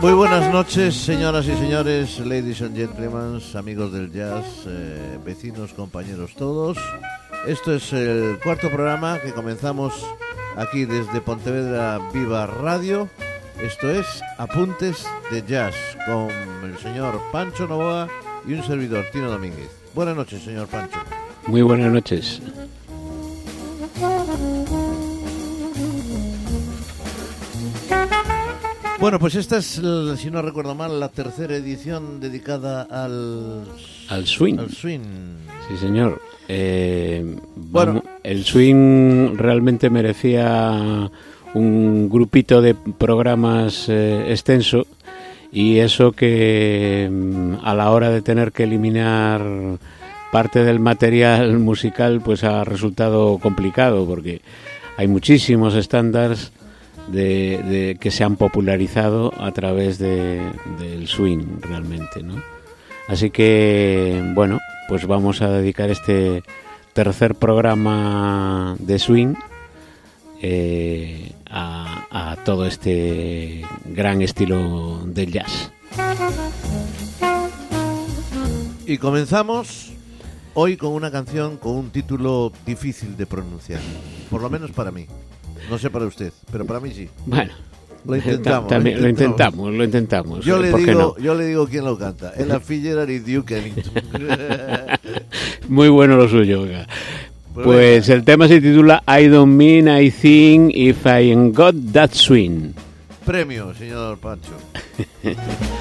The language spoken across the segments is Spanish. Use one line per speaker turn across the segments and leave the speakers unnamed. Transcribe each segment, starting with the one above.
Muy buenas noches, señoras y señores, ladies and gentlemen, amigos del jazz, eh, vecinos, compañeros todos. Esto es el cuarto programa que comenzamos aquí desde Pontevedra Viva Radio. Esto es Apuntes de Jazz con el señor Pancho Novoa y un servidor, Tino Domínguez. Buenas noches, señor Pancho.
Muy buenas noches.
Bueno, pues esta es, el- si no recuerdo mal, la tercera edición dedicada al,
Al swing.
al swing.
Sí, señor. Eh,
Bueno.
vamos, el swing realmente merecía un grupito de programas eh, extenso y eso que mm, a la hora de tener que eliminar parte del material musical pues ha resultado complicado porque hay muchísimos estándares de, que se han popularizado a través de- del swing realmente, ¿no? Así que, bueno, pues vamos a dedicar este tercer programa de swing eh, a todo este gran estilo del jazz.
Y comenzamos hoy con una canción con un título difícil de pronunciar, por lo menos para mí. No sé para usted, pero para mí sí.
Bueno,
Lo intentamos.
también lo intentamos, lo intentamos.
Yo le
¿por qué
digo,
no?
yo le digo quién lo canta. Ella Fitzgerald y Duke Ellington.
Muy bueno lo suyo. oiga.
Pues
Pues el tema se titula I don't mean I think if I ain't got that swing.
Premio, señor Pancho.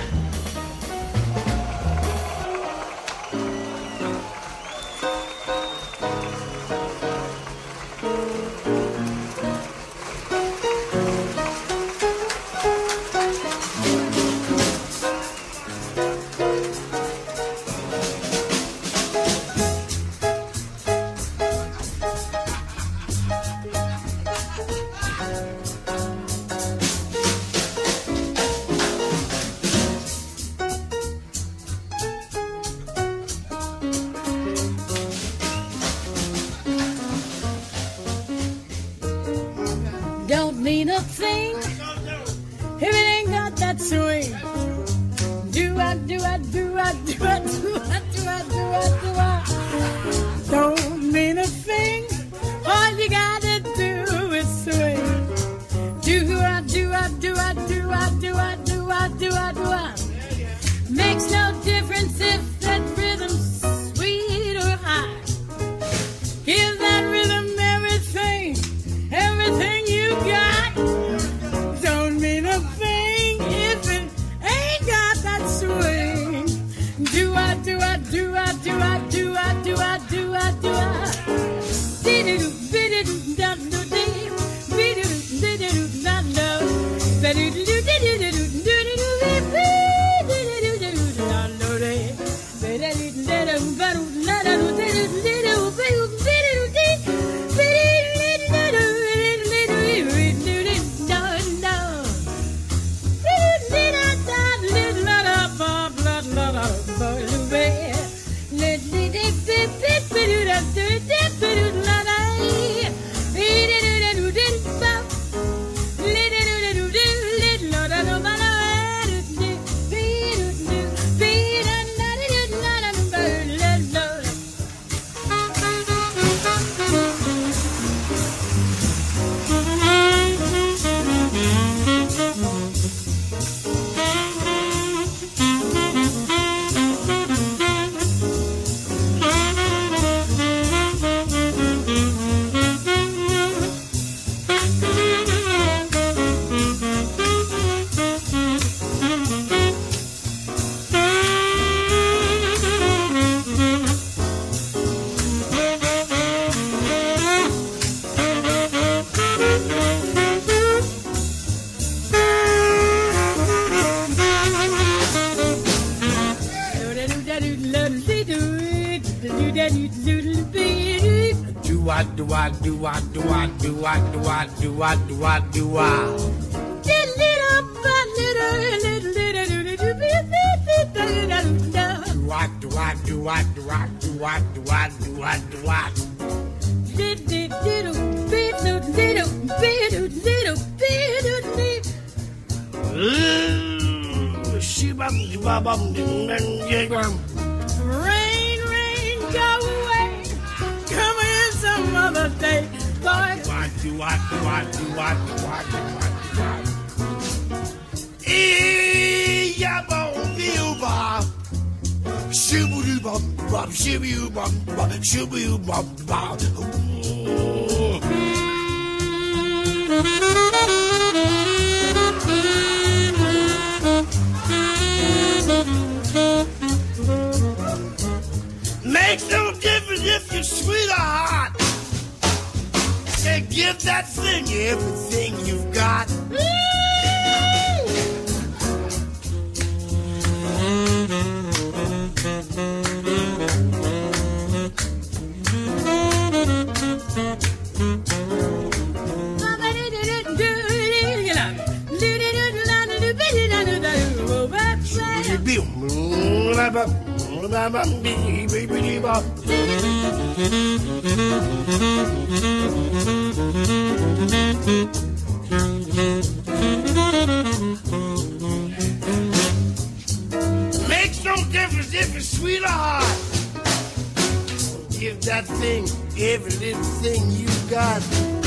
do I do I Makes no difference if
you're sweet or hot. They give that thing everything you've got. Makes no difference if it's sweet or hot. If that thing, every little thing you got.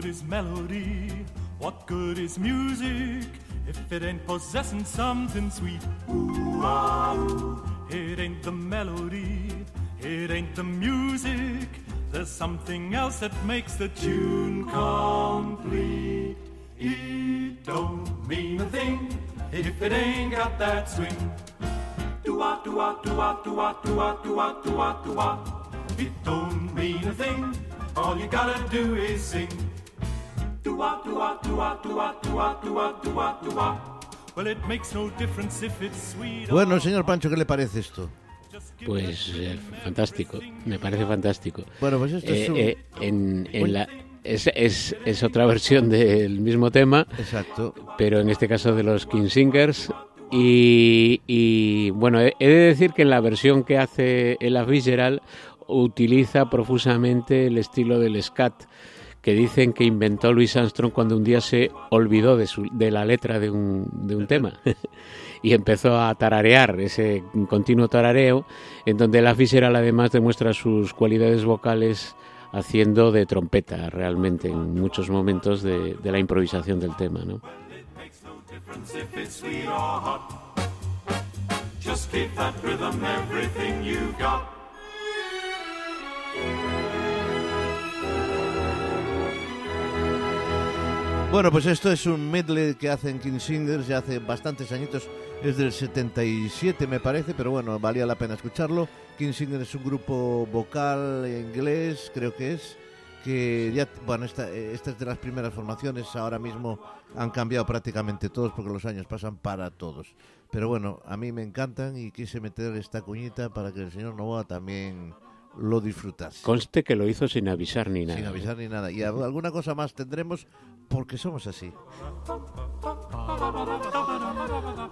good is melody? What good is music if it ain't possessing something sweet? Ooh, ah. It ain't the melody, it ain't the music. There's something else that makes the tune complete. It don't mean a thing if it ain't got that swing. Do-wah, do-wah, do-wah, do-wah, do-wah, do-wah, do-wah, do-wah. It don't mean a thing. All you gotta do is sing.
Bueno, señor Pancho, ¿qué le parece esto?
Pues eh, fantástico, me parece fantástico.
Bueno, pues esto es
Eh,
un...
eh, en, en la, es, es, es otra versión del mismo tema,
Exacto.
pero en este caso de los King Singers. Y, y, bueno, he, he de decir que en la versión que hace Ella Fitzgerald utiliza profusamente el estilo del scat que dicen que inventó Louis Armstrong cuando un día se olvidó de, su, de la letra de un, de un tema y empezó a tararear ese continuo tarareo en donde la Fitzgerald además demuestra sus cualidades vocales haciendo de trompeta realmente en muchos momentos de, de la improvisación del tema, ¿no?
Just keep that rhythm, everything you got.
Bueno, pues esto es un medley que hacen King Singers ya hace bastantes añitos, es del 77 me parece, pero bueno, valía la pena escucharlo. King Singers es un grupo vocal inglés, creo que es, que ya, bueno, esta, esta es de las primeras formaciones, ahora mismo han cambiado prácticamente todos porque los años pasan para todos. Pero bueno, a mí me encantan y quise meter esta cuñita para que el señor Novoa también lo disfrutase.
Conste que lo hizo sin avisar ni nada.
Sin avisar ni nada. Y al- alguna cosa más tendremos porque somos así.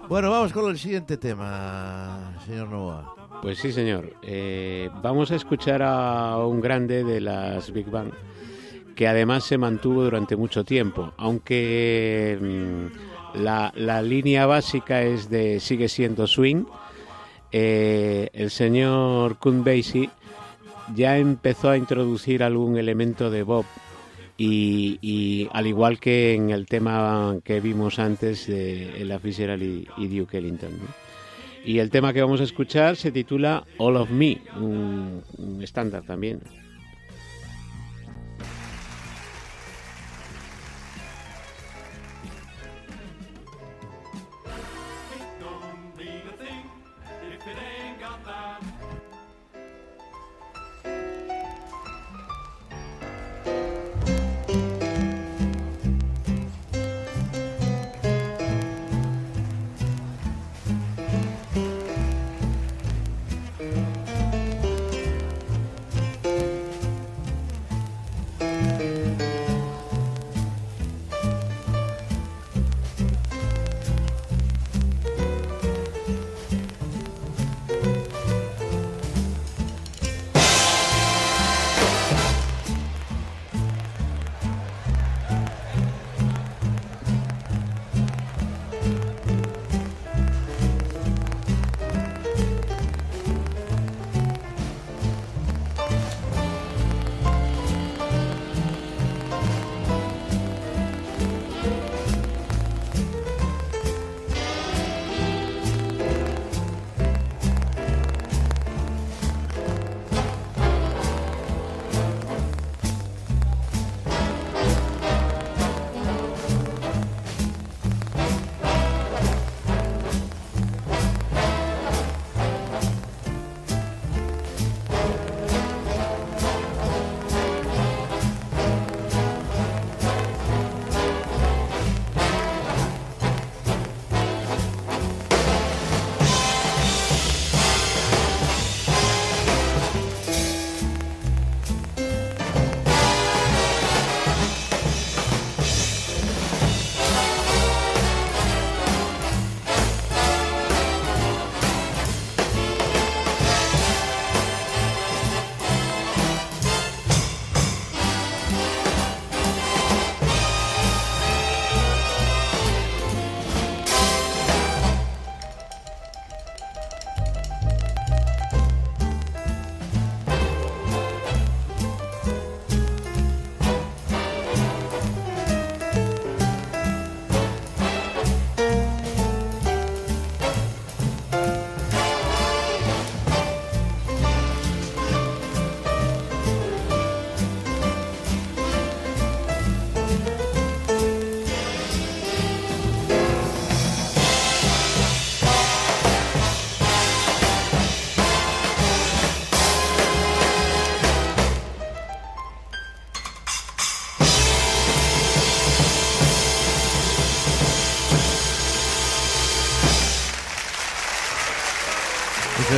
Bueno, vamos con el siguiente tema, señor Novoa.
Pues sí, señor. Eh, vamos a escuchar a un grande de las Big Bang que además se mantuvo durante mucho tiempo, aunque mm, la, la línea básica es de sigue siendo swing. eh, el señor Basie ya empezó a introducir algún elemento de Bob y, al igual que en el tema que vimos antes de Ella Fitzgerald y, Duke Ellington. Y el tema que vamos a escuchar se titula All of Me, un estándar también.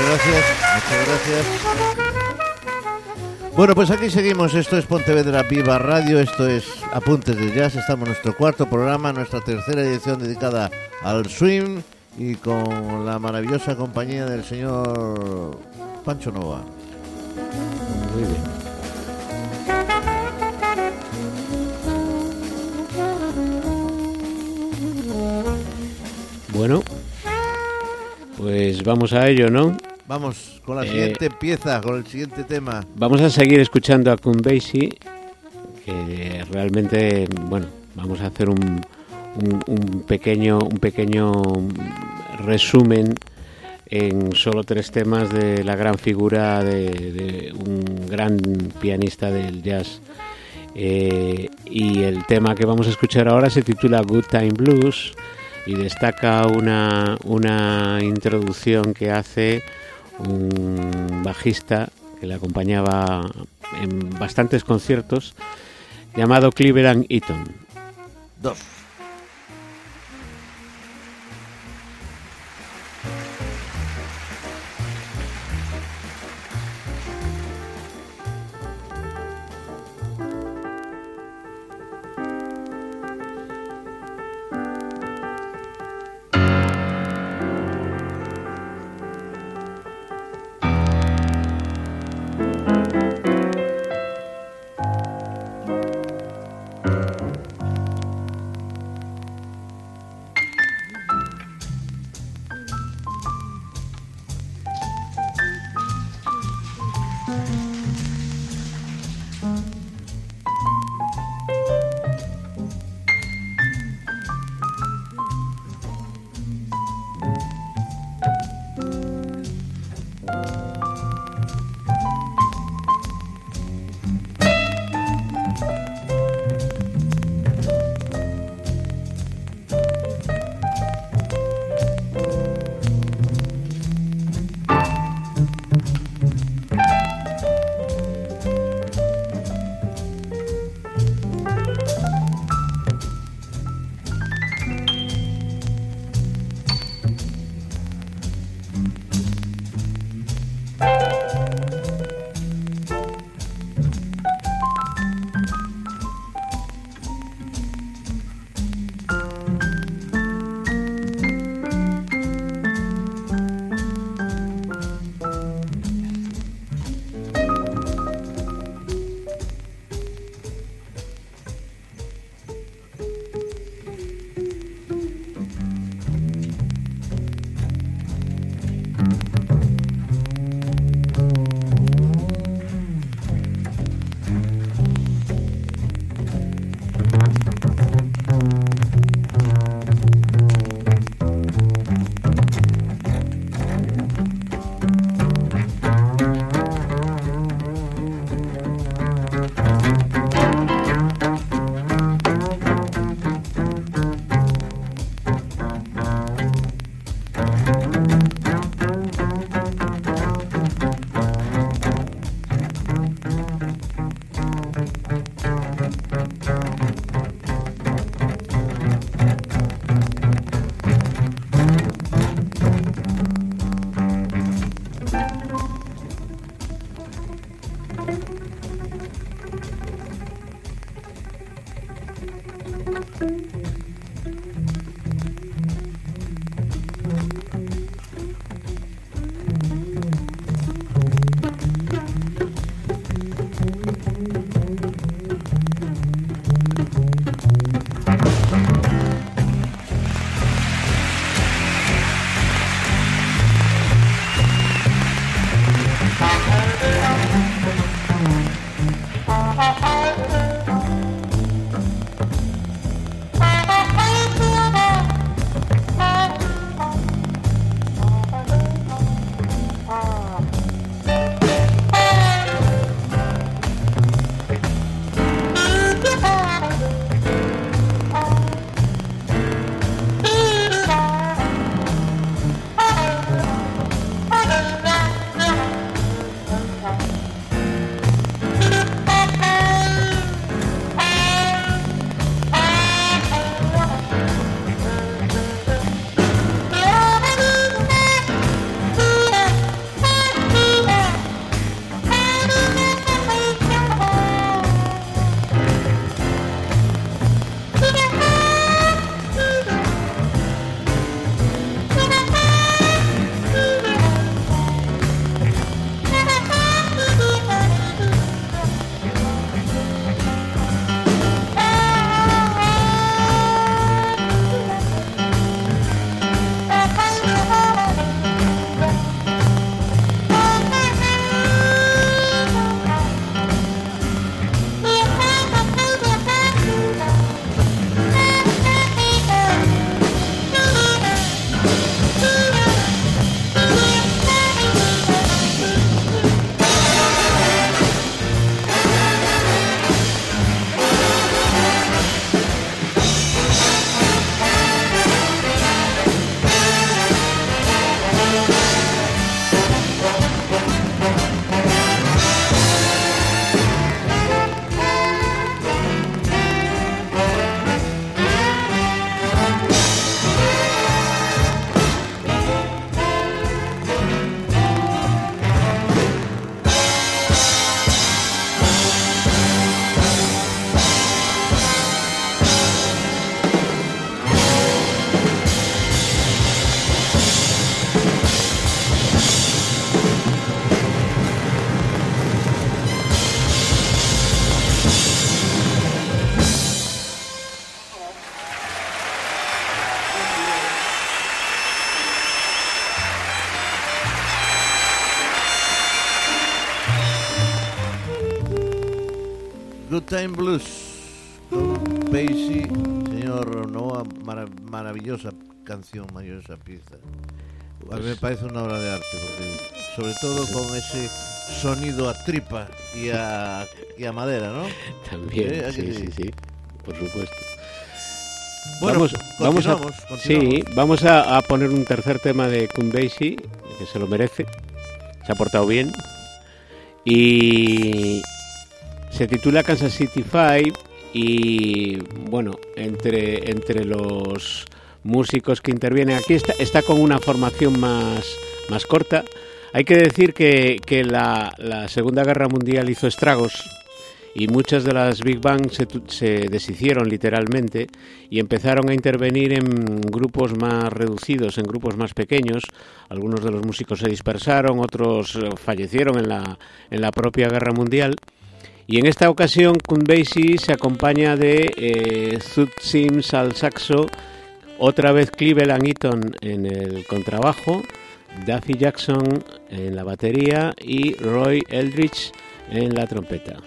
Muchas gracias, muchas gracias. Bueno, pues aquí seguimos. Esto es Pontevedra Viva Radio. Esto es Apuntes de Jazz. Estamos en nuestro cuarto programa, nuestra tercera edición dedicada al swing y con la maravillosa compañía del señor Pancho Nova.
Muy bien. Bueno, pues vamos a ello, ¿no?
Vamos con la
Eh,
siguiente pieza, con el siguiente tema.
Vamos a seguir escuchando a Kun Basie, que realmente, bueno, vamos a hacer un, un- un pequeño, un pequeño resumen en solo tres temas de la gran figura de, de un gran pianista del jazz. Eh, y el tema que vamos a escuchar ahora se titula Good Time Blues y destaca una, una introducción que hace un bajista que le acompañaba en bastantes conciertos llamado Cleveland Eaton.
Dos. Time Blues con Basie, señor Noah, mara- maravillosa canción, maravillosa pieza. A mí me parece una obra de arte, porque sobre todo con ese sonido a tripa y a, y a madera, ¿no?
También,
Eh,
sí,
sí.
sí, por supuesto.
Bueno,
vamos, vamos a,
continuamos,
sí, vamos a, a poner un tercer tema de Kun Basie, que se lo merece, se ha portado bien, y se titula Kansas City Five, y bueno, entre, entre los músicos que intervienen aquí está, está con una formación más, más corta. Hay que decir que, que la, la Segunda Guerra Mundial hizo estragos y muchas de las Big Bang se, se deshicieron literalmente y empezaron a intervenir en grupos más reducidos, en grupos más pequeños. Algunos de los músicos se dispersaron, otros eh, fallecieron en la, en la propia Guerra Mundial. Y en esta ocasión, Kun Basie se acompaña de eh, Sims al saxo, otra vez Cleveland Eaton en el contrabajo, Duffy Jackson en la batería y Roy Eldridge en la trompeta.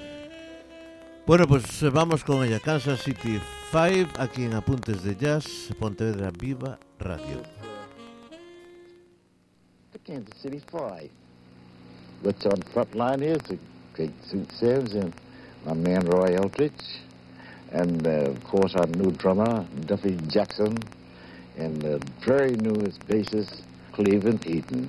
Bueno, pues eh, vamos con ella. Kansas City 5, aquí en Apuntes de Jazz, Pontevedra Viva Radio.
the Kansas City Five. Which on front line is the great Suit Sims and my man Roy Eldridge, and uh, of course our new drummer Duffy Jackson, and the very newest bassist Cleveland Eaton.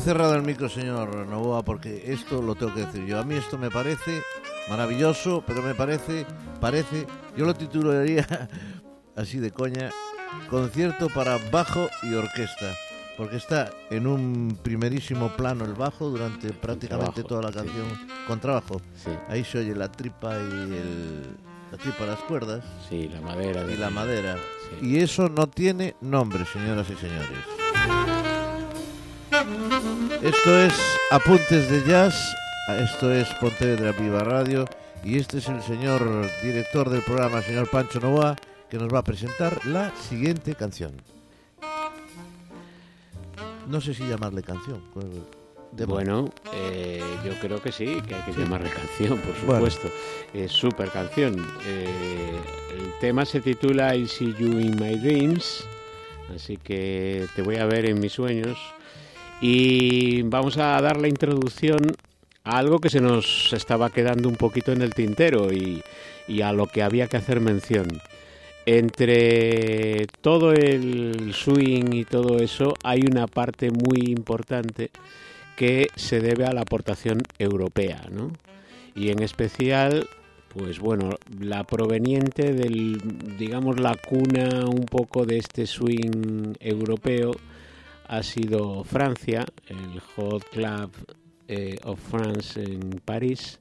cerrado el micro, señor Novoa, porque esto lo tengo que decir yo. A mí esto me parece maravilloso, pero me parece, parece, yo lo titularía así de coña, concierto para bajo y orquesta, porque está en un primerísimo plano el bajo durante prácticamente
Trabajo,
toda la
sí.
canción con trabajo.
Sí,
Ahí se oye la tripa y el, la tripa, las cuerdas
sí, la madera.
y la madera.
Sí.
Y eso no tiene nombre, señoras y señores. Esto es Apuntes de Jazz, esto es Pontevedra Viva Radio y este es el señor director del programa, señor Pancho Novoa, que nos va a presentar la siguiente canción. No sé si llamarle canción.
Bueno, eh, yo creo que sí, que hay que
Sí.
llamarle canción, por
Bueno.
supuesto. Es súper canción. Eh, el tema se titula I See You in My Dreams, así que te voy a ver en mis sueños. Y vamos a dar la introducción a algo que se nos estaba quedando un poquito en el tintero y, y a lo que había que hacer mención. Entre todo el swing y todo eso hay una parte muy importante que se debe a la aportación europea, ¿no? Y en especial, pues bueno, la proveniente del, digamos, la cuna un poco de este swing europeo ha sido Francia, el Hot Club eh, of France en París,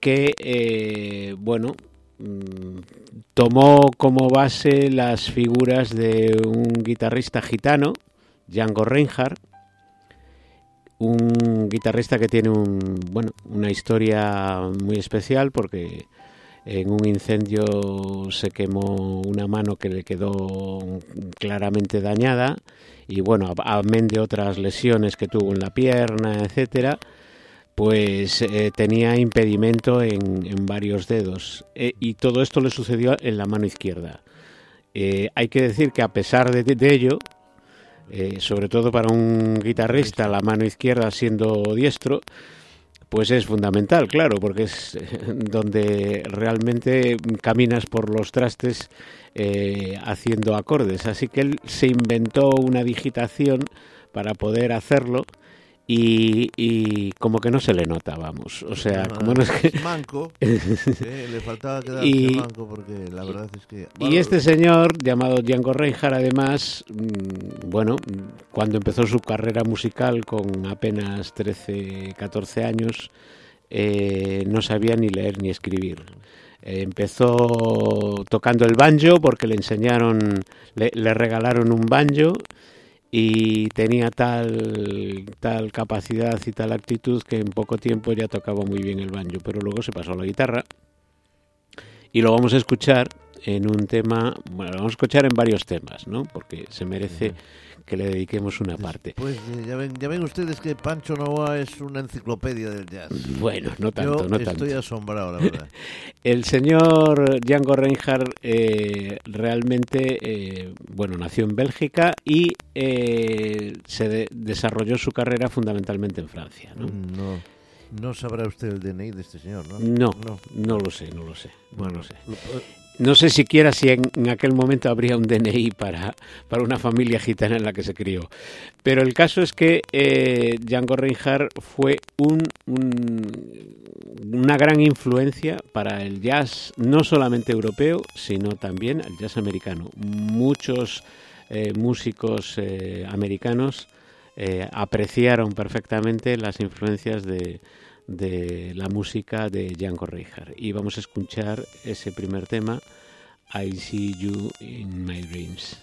que, eh, bueno, mm, tomó como base las figuras de un guitarrista gitano, Django Reinhardt, un guitarrista que tiene un, bueno, una historia muy especial porque en un incendio se quemó una mano que le quedó claramente dañada y bueno, amén de otras lesiones que tuvo en la pierna, etcétera, pues eh, tenía impedimento en, varios dedos Eh, y todo esto le sucedió en la mano izquierda. Eh, hay que decir que a pesar de, ello, sobre todo para un guitarrista, la mano izquierda siendo diestro, Pues es fundamental, claro, porque es eh, donde realmente caminas por los trastes eh, haciendo acordes. Así que él se inventó una digitación para poder hacerlo y, y como que no se le nota, vamos. O sea, como no es que...
manco. Eh, le faltaba quedarse
Y-
manco porque la verdad es que...
Y este señor, llamado Django Reinhardt, además, mm, bueno, cuando empezó su carrera musical con apenas 13, 14 años, eh, no sabía ni leer ni escribir. Eh, empezó tocando el banjo porque le enseñaron, le, le regalaron un banjo y tenía tal, tal capacidad y tal actitud que en poco tiempo ya tocaba muy bien el banjo, pero luego se pasó a la guitarra y lo vamos a escuchar en un tema, bueno, lo vamos a escuchar en varios temas, ¿no? Porque se merece que le dediquemos una parte.
Pues eh, ya ven, ya ven ustedes que Pancho Novoa es una enciclopedia del jazz.
Bueno, no tanto,
Yo
no
estoy
tanto.
asombrado, la verdad.
El señor Django Reinhardt eh, realmente, eh, bueno, nació en Bélgica y eh, se de- desarrolló su carrera fundamentalmente en Francia, ¿no?
No, no sabrá usted el DNI de este señor, ¿no?
No,
No.
no lo sé, no lo sé, no
Bueno,
lo sé. No sé siquiera si en, aquel momento habría un DNI para, para una familia gitana en la que se crió. Pero el caso es que eh, Django Reinhardt fue un, un- una gran influencia para el jazz, no solamente europeo, sino también el jazz americano. Muchos eh, músicos eh, americanos eh, apreciaron perfectamente las influencias de, de la música de Django Reinhardt. Y vamos a escuchar ese primer tema, I See You in My Dreams.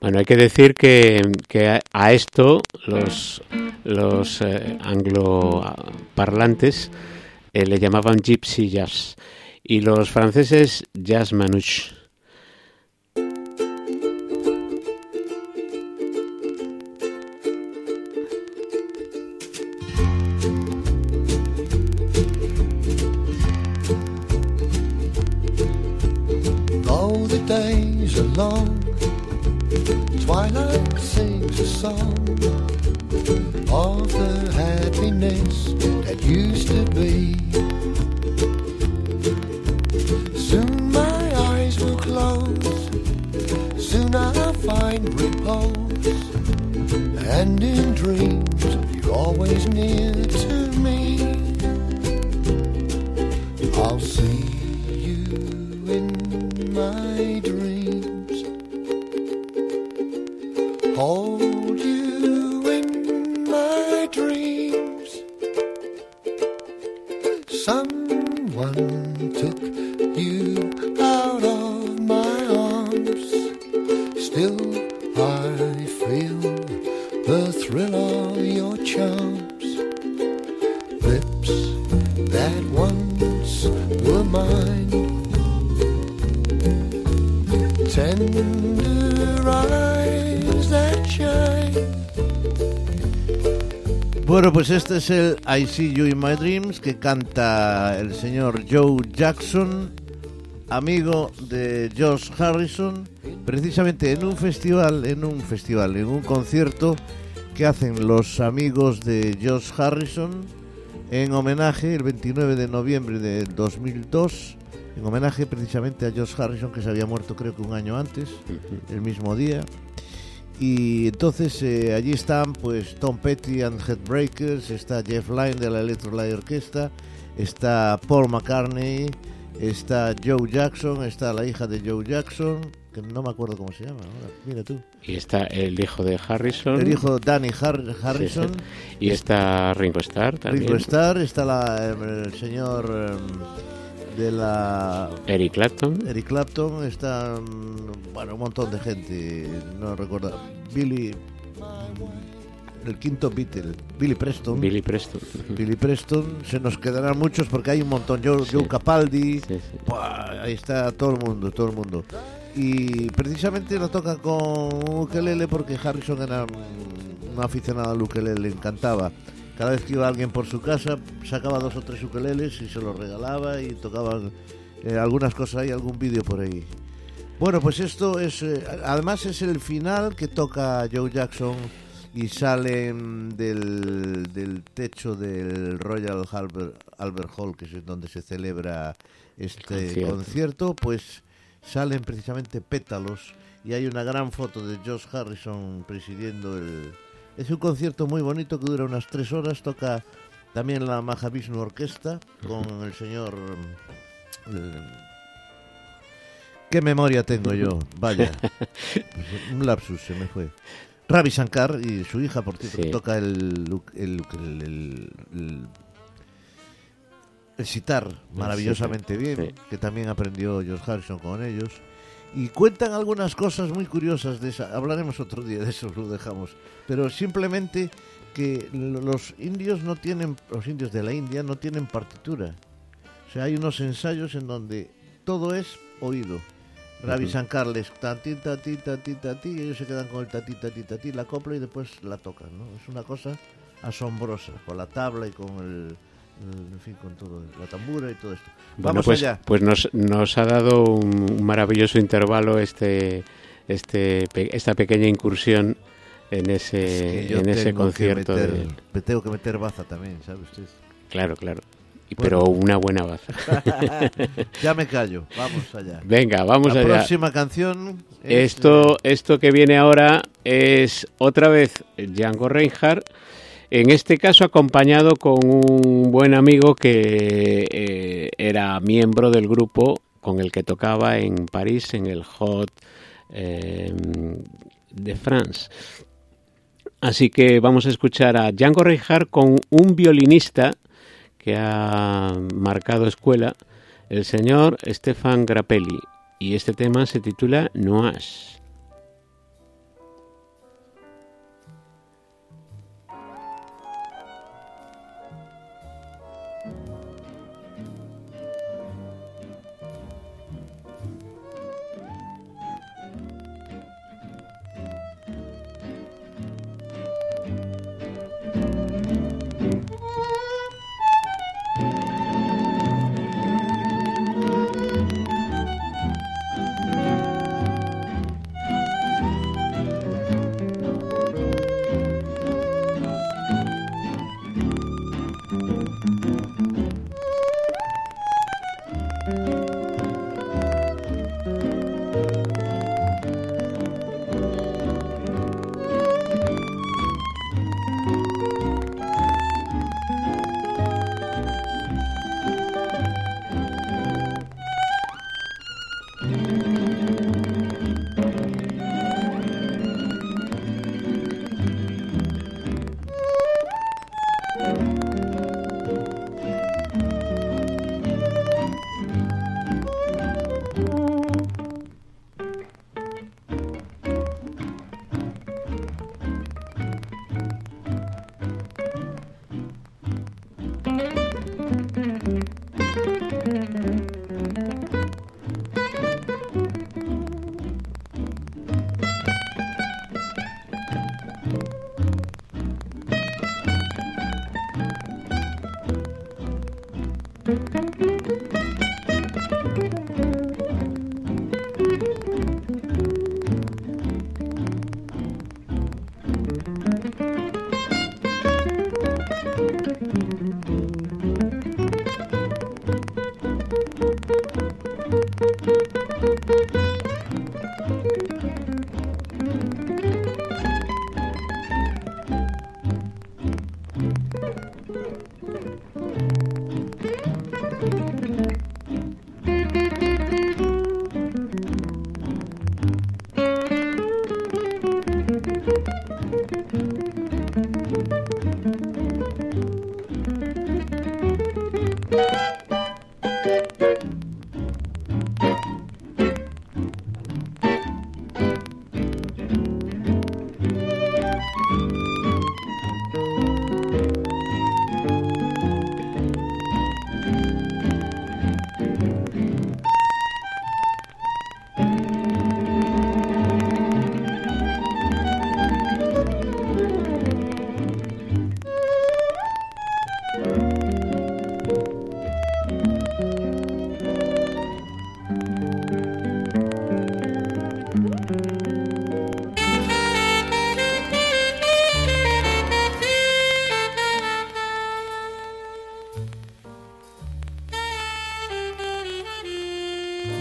Bueno, hay que decir que, a, esto los, los eh, angloparlantes eh, le llamaban gypsy jazz y los franceses jazz manouche.
Twilight sings a song of the happiness that used to be. Soon my eyes will close, soon I'll find repose, and in dreams you're always near to me. I'll see you in my dreams.
Es el I See You in My Dreams que canta el señor Joe Jackson, amigo de Josh Harrison, precisamente en un festival, en un festival, en un concierto que hacen los amigos de Josh Harrison en homenaje el 29 de noviembre de 2002, en homenaje precisamente a Josh Harrison que se había muerto creo que un año antes, el mismo día. Y entonces eh, allí están pues Tom Petty and Headbreakers, está Jeff Lynne de la Electric Light Orchestra, está Paul McCartney, está Joe Jackson, está la hija de Joe Jackson, que no me acuerdo cómo se llama ahora, mira tú.
Y está el hijo de Harrison.
El hijo Danny Har- Harrison,
Sí. Y está Ringo Starr también.
Ringo Starr, está la, el señor em, de la
Eric Clapton.
Eric Clapton, está mm, bueno, un montón de gente, no recuerdo, Billy, el quinto Beatle, Billy Preston.
Billy Preston.
Billy Preston, se nos quedarán muchos porque hay un montón, Joe,
Sí.
Joe Capaldi,
Sí, sí.
¡buah! ahí está todo el mundo, todo el mundo. Y precisamente lo toca con ukelele porque Harrison era un, un aficionado al ukelele, le encantaba. Cada vez que iba alguien por su casa, sacaba dos o tres ukeleles y se los regalaba y tocaban eh, algunas cosas, hay algún vídeo por ahí. Bueno, pues esto es, eh, además es el final que toca Joe Jackson y salen del, del techo del Royal Albert, Albert Hall, que es donde se celebra este
Concierto.
concierto, pues salen precisamente pétalos y hay una gran foto de Josh Harrison presidiendo el... Es un concierto muy bonito que dura unas tres horas, toca también la Mahavishnu Orquesta con el señor... el- ¿Qué memoria tengo yo? Vaya, un lapsus se me fue. Ravi Shankar y su hija, por cierto,
Sí.
toca el, el, el, el- sitar maravillosamente bien,
sí.
que también aprendió George Harrison con ellos. Y cuentan algunas cosas muy curiosas de esa. Hablaremos otro día de eso, lo dejamos. Pero simplemente que lo- los indios no tienen, los indios de la India no tienen partitura. O sea, hay unos ensayos en donde todo es oído. Ravi
Ujú.
Shankar les tati, tati, tati, tati, y ellos se quedan con el tati, tati, tati, la copla y después la tocan, ¿no? Es una cosa asombrosa, con la tabla y con el- en fin, con todo, la tambura y todo esto.
Bueno,
Vamos
pues,
allá.
pues nos, nos ha dado un, un maravilloso intervalo este, este, pe- esta pequeña incursión en ese,
Es que
en ese
que
concierto.
meter-
del-
Me tengo que meter baza también, ¿sabe usted?
Claro, claro. Y-
Bueno.
Pero una buena baza.
ya me callo, vamos allá.
Venga, vamos
la
allá.
próxima canción es,
Esto, esto que viene ahora es otra vez Django Reinhardt, en este caso acompañado con un buen amigo que eh, era miembro del grupo con el que tocaba en París en el Hot eh, de France. Así que vamos a escuchar a Django Reinhardt con un violinista que ha marcado escuela, el señor Stefan Grappelli. Y este tema se titula Noas.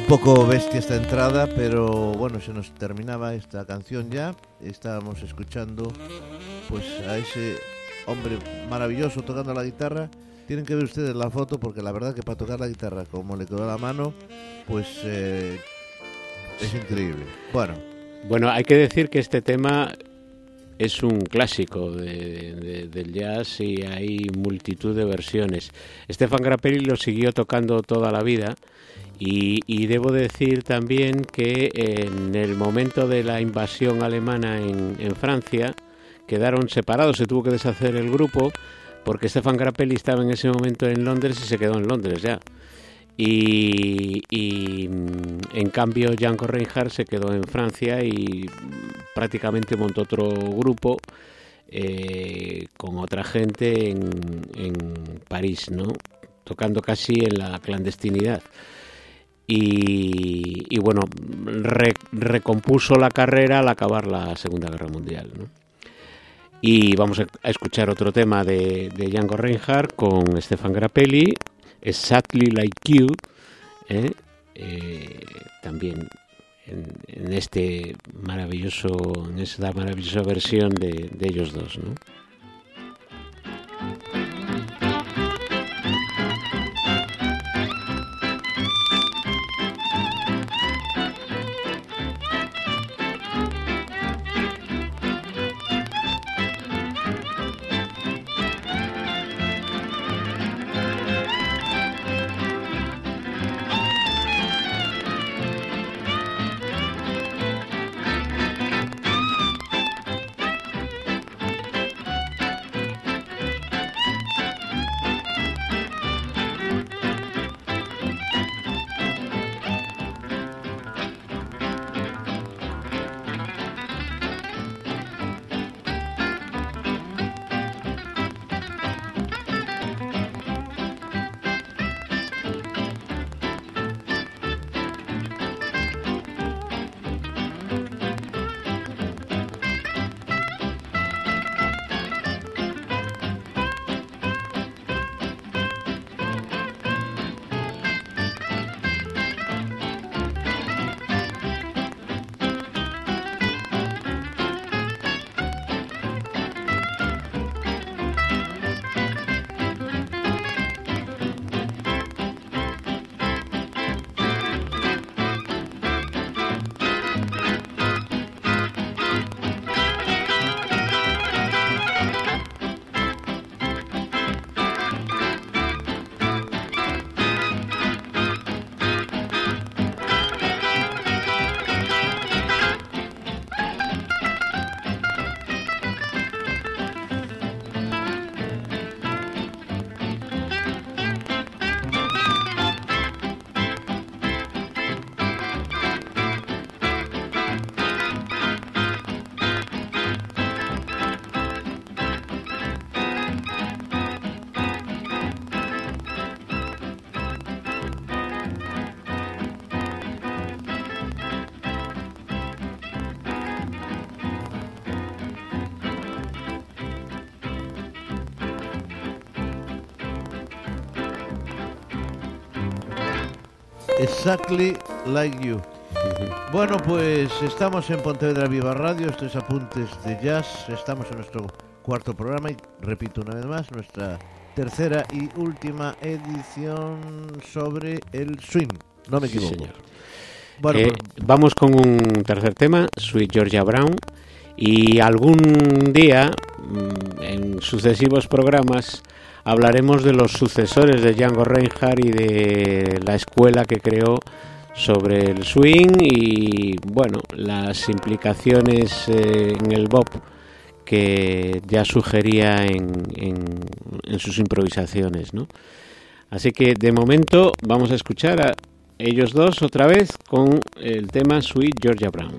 Poco bestia esta entrada, pero bueno, se nos terminaba esta canción ya. Estábamos escuchando pues a ese hombre maravilloso tocando la guitarra. Tienen que ver ustedes la foto porque la verdad que para tocar la guitarra como le quedó la mano, pues eh, es increíble. Bueno,
Bueno, hay que decir que este tema es un clásico de- de- del jazz y hay multitud de versiones. Stefan Grappelli lo siguió tocando toda la vida y, y debo decir también que en el momento de la invasión alemana en, Francia quedaron separados, se tuvo que deshacer el grupo porque Stefan Grappelli estaba en ese momento en Londres y se quedó en Londres ya. Y, mm, en cambio Janko Reinhardt se quedó en Francia y prácticamente montó otro grupo eh, con otra gente en, en París, ¿no? Tocando casi en la clandestinidad. Y, bueno, re- recompuso la carrera al acabar la Segunda Guerra Mundial, ¿no? Y vamos a escuchar otro tema de, de Django Reinhardt con Stefan Grappelli, Exactly Like You, ¿eh? Eh, también en, en este maravilloso, en esta maravillosa versión de, de ellos dos, ¿no?
Exactly Like You. Bueno, pues estamos en Pontevedra Viva Radio, esto es Apuntes de Jazz, estamos en nuestro cuarto programa y repito una vez más, nuestra tercera y última edición sobre el swing, no me
Sí,
equivoco.
señor.
Bueno,
Eh,
pues,
vamos con un tercer tema, Sweet Georgia Brown, y algún día, mm, en sucesivos programas, hablaremos de los sucesores de Django Reinhardt y de la escuela que creó sobre el swing y, bueno, las implicaciones eh, en el bop que ya sugería en, en- en sus improvisaciones, ¿no? Así que de momento vamos a escuchar a ellos dos otra vez con el tema Sweet Georgia Brown.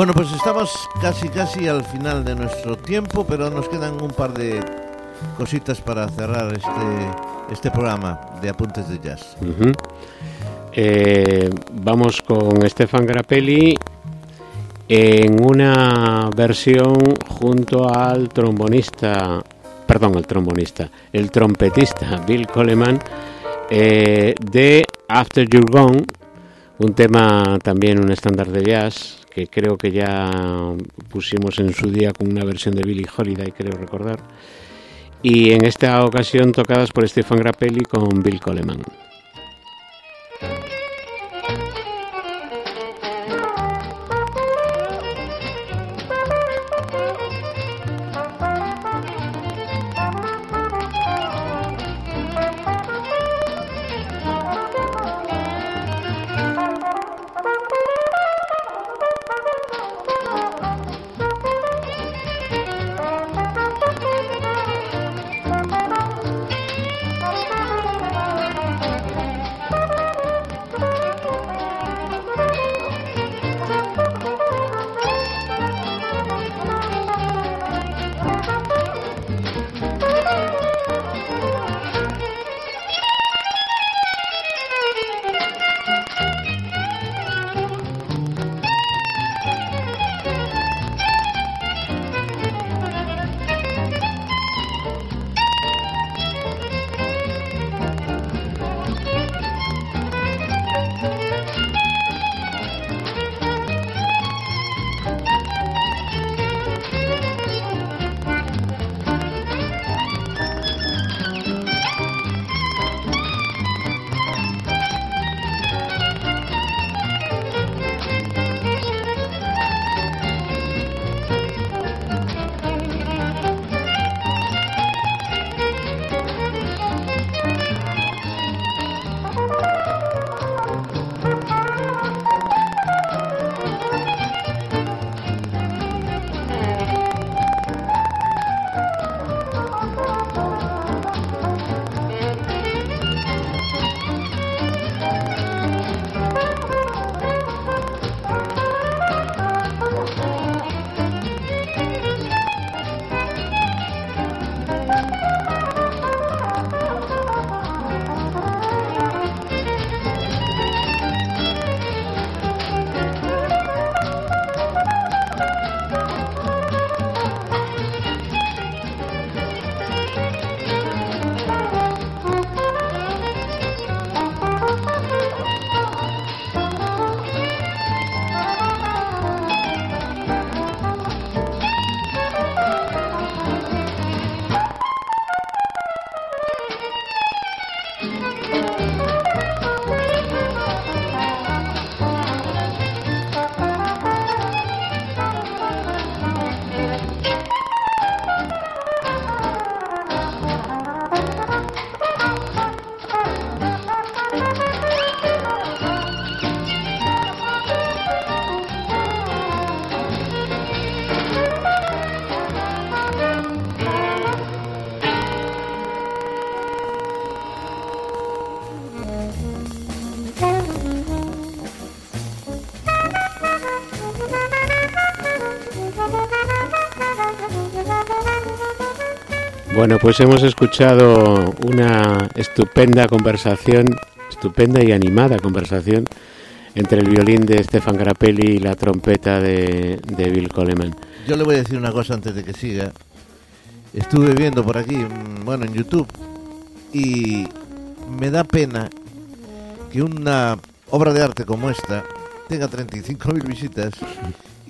Bueno, pues estamos casi casi al final de nuestro tiempo, pero nos quedan un par de cositas para cerrar este, este programa de Apuntes de Jazz.
Eh, vamos con Stefan Grappelli en una versión junto al trombonista, perdón, el trombonista, el trompetista Bill Coleman eh, de After You're Gone, un tema también un estándar de jazz que creo que ya pusimos en su día con una versión de Billie Holiday, creo recordar. Y en esta ocasión tocadas por Stefan Grappelli con Bill Coleman. Bueno, pues hemos escuchado una estupenda conversación, estupenda y animada conversación entre el violín de Stefan Grappelli y la trompeta de, de Bill Coleman.
Yo le voy a decir una cosa antes de que siga. Estuve viendo por aquí, mm, bueno, en YouTube, y me da pena que una obra de arte como esta tenga 35.000 visitas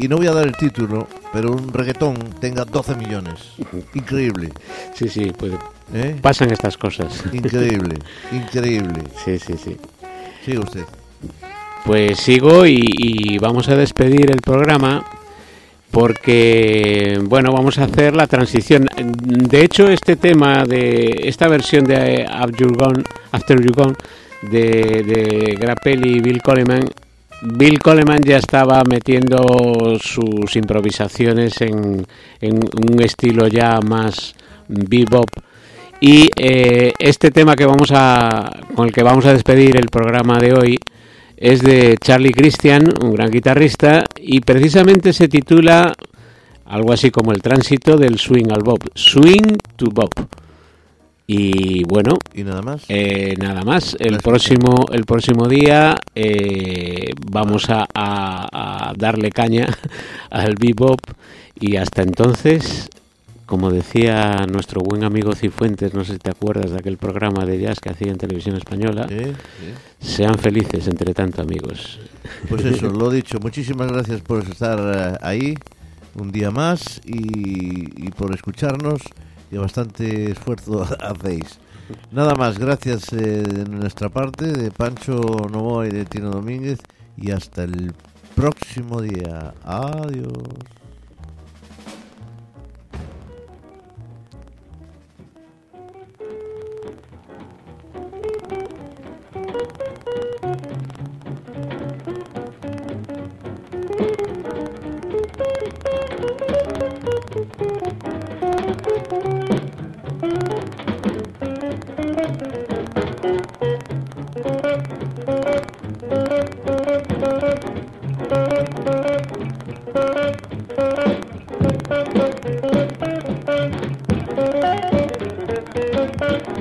y no voy a dar el título, pero un reggaetón tenga 12 millones. Increíble.
Sí, sí, pues
¿eh?
pasan estas cosas.
Increíble, increíble.
Sí, sí, sí.
Sigue usted.
Pues sigo y, y vamos a despedir el programa porque, bueno, vamos a hacer la transición. De hecho, este tema de esta versión de After You Gone, After You Gone de, de Grappelli y Bill Coleman, Bill Coleman ya estaba metiendo sus improvisaciones en, en un estilo ya más bebop y eh, este tema que vamos a con el que vamos a despedir el programa de hoy es de Charlie Christian, un gran guitarrista, y precisamente se titula algo así como el tránsito del swing al bob, swing to bob. Y bueno,
¿Y nada más?
eh, nada más. El
Gracias.
próximo, el próximo día eh, vamos a, a- a darle caña al bebop y hasta entonces, como decía nuestro buen amigo Cifuentes, no sé si te acuerdas de aquel programa de jazz que hacía en televisión española, sean felices entre tanto amigos.
Pues eso, lo dicho. Muchísimas gracias por estar eh, ahí un día más y, y por escucharnos. Y bastante esfuerzo hacéis. Nada más, gracias eh, de nuestra parte, de Pancho Novoa y de Tino Domínguez. Y hasta el próximo día. Adiós.
Thank you.